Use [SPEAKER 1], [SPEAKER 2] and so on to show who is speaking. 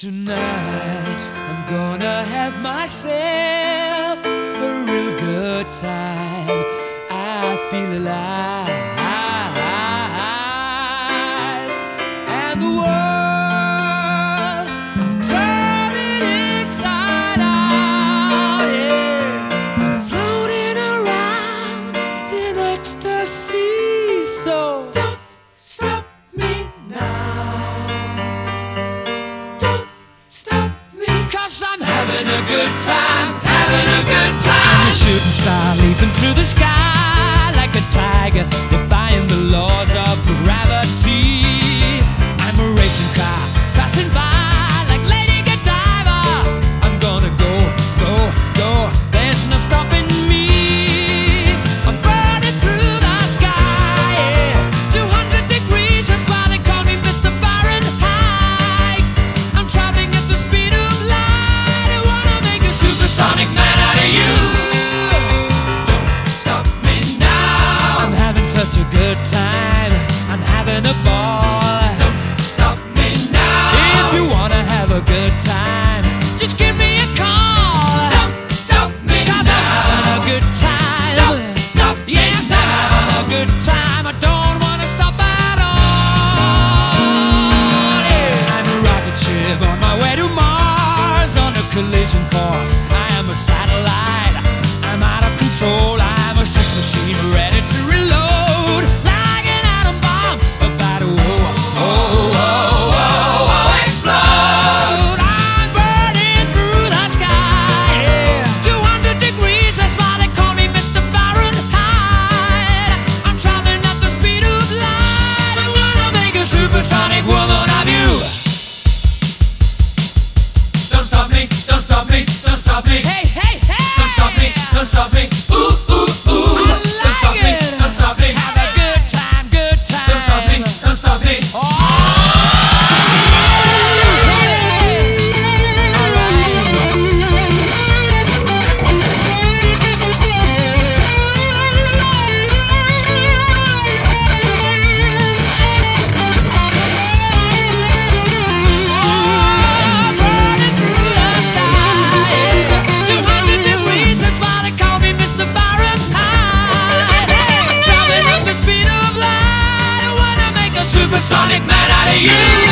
[SPEAKER 1] Tonight I'm gonna have myself a real good time. I feel alive. good time, having a good time. I'm a shooting star leaping through the sky like a tiger. collision course. I am a satellite. I'm out of control. I'm a sex machine ready to reload. supersonic man out of you.